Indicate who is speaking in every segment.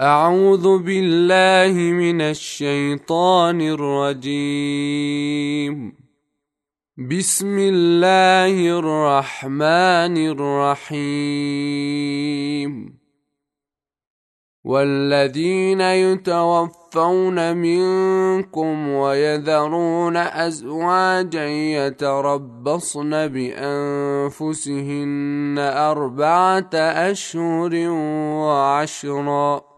Speaker 1: أعوذ بالله من الشيطان الرجيم. بسم الله الرحمن الرحيم. والذين يتوفون منكم ويذرون أزواجا يتربصن بأنفسهن أربعة أشهر وعشرًا.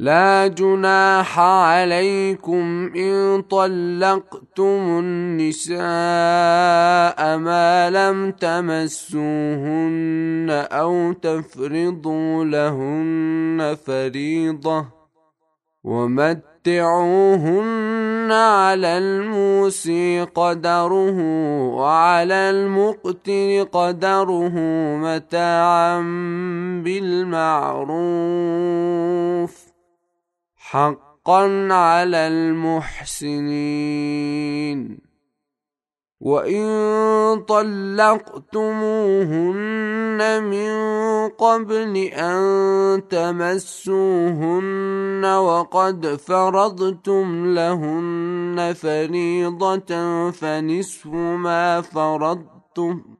Speaker 1: لا جناح عليكم إن طلقتم النساء ما لم تمسوهن أو تفرضوا لهن فريضة ومتعوهن على الموسي قدره وعلى المقتر قدره متاعا بالمعروف حقا على المحسنين. وإن طلقتموهن من قبل أن تمسوهن وقد فرضتم لهن فريضة فنصف ما فرضتم.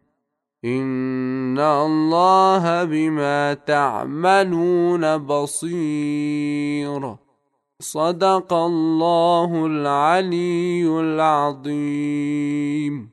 Speaker 1: ان الله بما تعملون بصير. صدق الله العلي العظيم.